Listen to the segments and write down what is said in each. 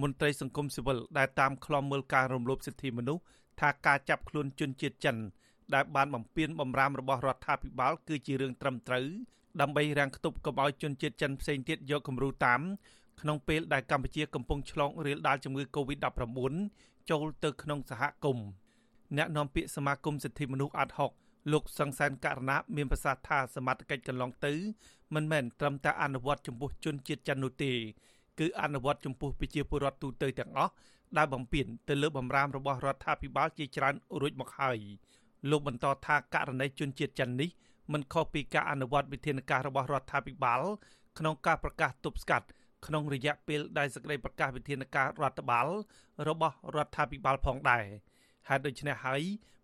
មន្ត្រីសង្គមស៊ីវិលដែលតាមខ្លំមើលការរំលោភសិទ្ធិមនុស្សថាការចាប់ខ្លួនជនជាតិចិន ដែលបានបំពេញបំរាមរបស់រដ្ឋាភិបាលគឺជារឿងត្រឹមត្រូវដើម្បីរាំងខ្ទប់កុំឲ្យជនជាតិចិនផ្សេងទៀតយកគំរូតាមក្នុងពេលដែលកម្ពុជាកំពុងឆ្លងរាលដាលជំងឺ Covid-19 ចូលទៅក្នុងសហគមន៍អ្នកនាំពាក្យសមាគមសិទ្ធិមនុស្សអាត់ហុកលោកសង្សានករណីមានប្រសាសន៍ថាសមត្ថកិច្ចកន្លងទៅមិនមែនត្រឹមតែអនុវត្តចំពោះជនជាតិចិននោះទេ គឺអនុវត្តចំពោះប្រជាពលរដ្ឋទូទៅទាំងអស់ដែលបំពេញទៅលើបំរាមរបស់រដ្ឋាភិបាលជាច្រើនរួចមកហើយលោកបន្តថាករណីជនជាតិចិននេះមិនខុសពីការអនុវត្តវិធានការរបស់រដ្ឋាភិបាលក្នុងការប្រកាសទប់ស្កាត់ក្នុងរយៈពេលដែលសេចក្តីប្រកាសវិធានការរដ្ឋបាល របស់រដ្ឋាភិបាលផងដែរហេតុដូច្នេះហើយ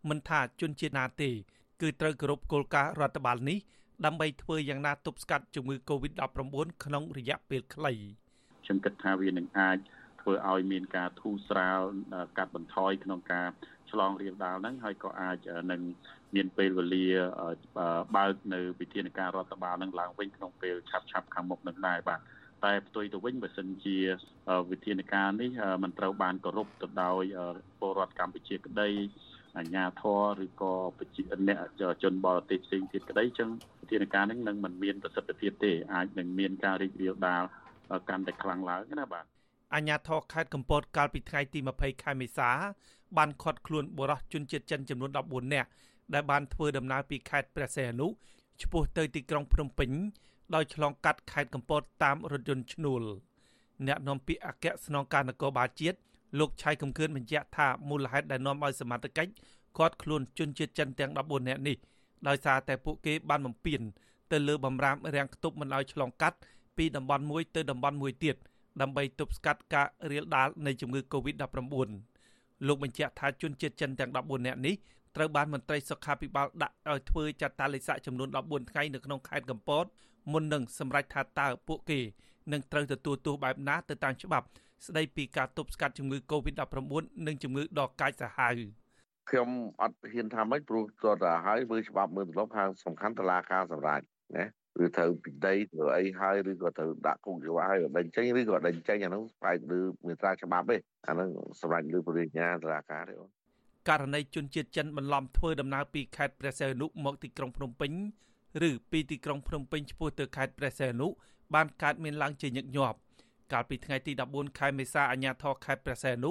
មិនថាជនជាតិណាទេ គឺត្រូវគោរពគោលការណ៍រដ្ឋបាលនេះដើម្បីធ្វើយ៉ាងណាទប់ស្កាត់ជំងឺ Covid-19 ក្នុងរយៈពេលខ្លី ខ្ញុំគិតថាវានឹងអាចធ្វើឲ្យមានការធូរស្រាលកាត់បន្ថយក្នុងការឆ្លងរាលដាលហ្នឹងហើយក៏អាចនឹងមានពេលវេលាបើកនៅវិធានការរដ្ឋបាលនឹងឡើងវិញក្នុងពេលឆាប់ឆាប់ខាងមុខនឹងដែរបាទតែផ្ទុយទៅវិញបើសិនជាវិធានការនេះมันត្រូវបានគោរពទៅដោយពលរដ្ឋកម្ពុជាក្តីអាជ្ញាធរឬក៏ប្រជាអ្នកជនបរទេសផ្សេងទៀតក្តីចឹងវិធានការនេះនឹងមិនមានប្រសិទ្ធភាពទេអាចនឹងមានការរីករាលដាល កាន់តែខ្លាំងឡើងណាបាទអាជ្ញាធរខេត្តកំពតកាលពីថ្ងៃទី20ខែមេសាបានឃាត់ខ្លួនបុរសជនជាតិចិនចំនួន14នាក់ដែលបានធ្វើដំណើរពីខេត្តព្រះសីហនុឆ្ពោះទៅទីក្រុងភ្នំពេញដោយឆ្លងកាត់ខេត្តកំពតតាមរថយន្តឈ្នួលអ្នកនាំពាក្យអគ្គស្នងការនគរបាលជាតិលោកឆៃកំគឿនបញ្ជាក់ថាមូលហេតុដែលនាំឲ្យសមត្ថកិច្ចគាត់ខ្លួនជនជាតិចិនទាំង14នាក់នេះដោយសារតែពួកគេបានបំពេញទៅលើបំរាមរាំងខ្ទប់មិនឲ្យឆ្លងកាត់ ពីតំបន់មួយទៅតំបន់មួយទៀតដើម្បីទប់ស្កាត់ការរាលដាលនៃជំងឺ Covid-19 លោកបញ្ជាក់ថាជនជាតិចិនទាំង14នាក់នេះត្រូវបានមន្ត្រីសុខាភិបាលដាក់ឲ្យធ្វើចាត់តាលិស័កចំនួន14ថ្ងៃនៅក្នុងខេត្តកំពតមុននឹងសម្រេចថាតើពួកគេនឹងត្រូវទទួលទោសបែបណាទៅតាមច្បាប់ស្ដីពីការទប់ស្កាត់ជំងឺ Covid-19 និងជំងឺដកាចសាហាវខ្ញុំអត់ហ៊ានថាម៉េចព្រោះតើទៅហើយមើលច្បាប់មើលទម្លាប់ហាងសំខាន់តឡាការសម្រាប់ណា ឬត្រូវពីដីធ្វើអីហើយឬក៏ត្រូវដាក់គុកជីវៈហើយដេញចេញឬក៏ដេញចេញអានោះផ្អែកលើមេត្រាច្បាប់ទេអានោះសម្រាប់លើបរិញ្ញាតឡាការទេអូនករណីជនជាតិចិនបន្លំធ្វើដំណើរពីខេត្តព្រះសីហនុមកទីក្រុងភ្នំពេញឬពីទីក្រុងភ្នំពេញឆ្ពោះទៅខេត្តព្រះសីហនុបានកើតមានឡើងជាញឹកញាប់កាលពីថ្ងៃទី14ខែមេសាអាជ្ញាធរខេត្តព្រះសីហនុ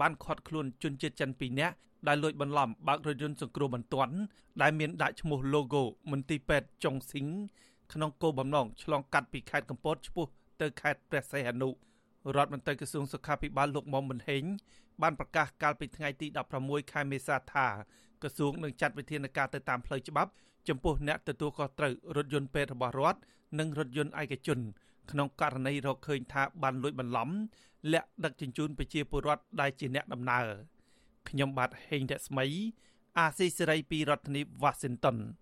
បានឃាត់ខ្លួនជនជាតិចិន2នាក់ដែលលួចបន្លំបើករថយន្តសង្គ្រោះបន្ទាន់ដែលមានដាក់ឈ្មោះ logo មន្ទីរពេទ្យចុងស៊ីង ក្នុងគោលបំណងឆ្លងកាត់ពីខេត្តកំពតឆ្ពោះទៅខេត្តព្រះសីហនុរដ្ឋមន្ត្រីក្រសួងសុខាភិបាលលោកមុំមិនហេងបានប្រកាសកាលពីថ្ងៃទី16ខែមេសាថាក្រសួងនឹងចាត់វិធានការទៅតាមផ្លូវច្បាប់ចំពោះអ្នកទទួលខុសត្រូវរថយន្តពេទ្យរបស់រដ្ឋនិងរថយន្តឯកជនក្នុងករណីរកឃើញថាបានលួចបន្លំលាក់ដឹកជញ្ជូនប្រជាពលរដ្ឋដែលជាអ្នកដំណើរខ្ញុំបាទហេងរស្មី អាស៊ីសេរីពីរដ្ឋធានី Washington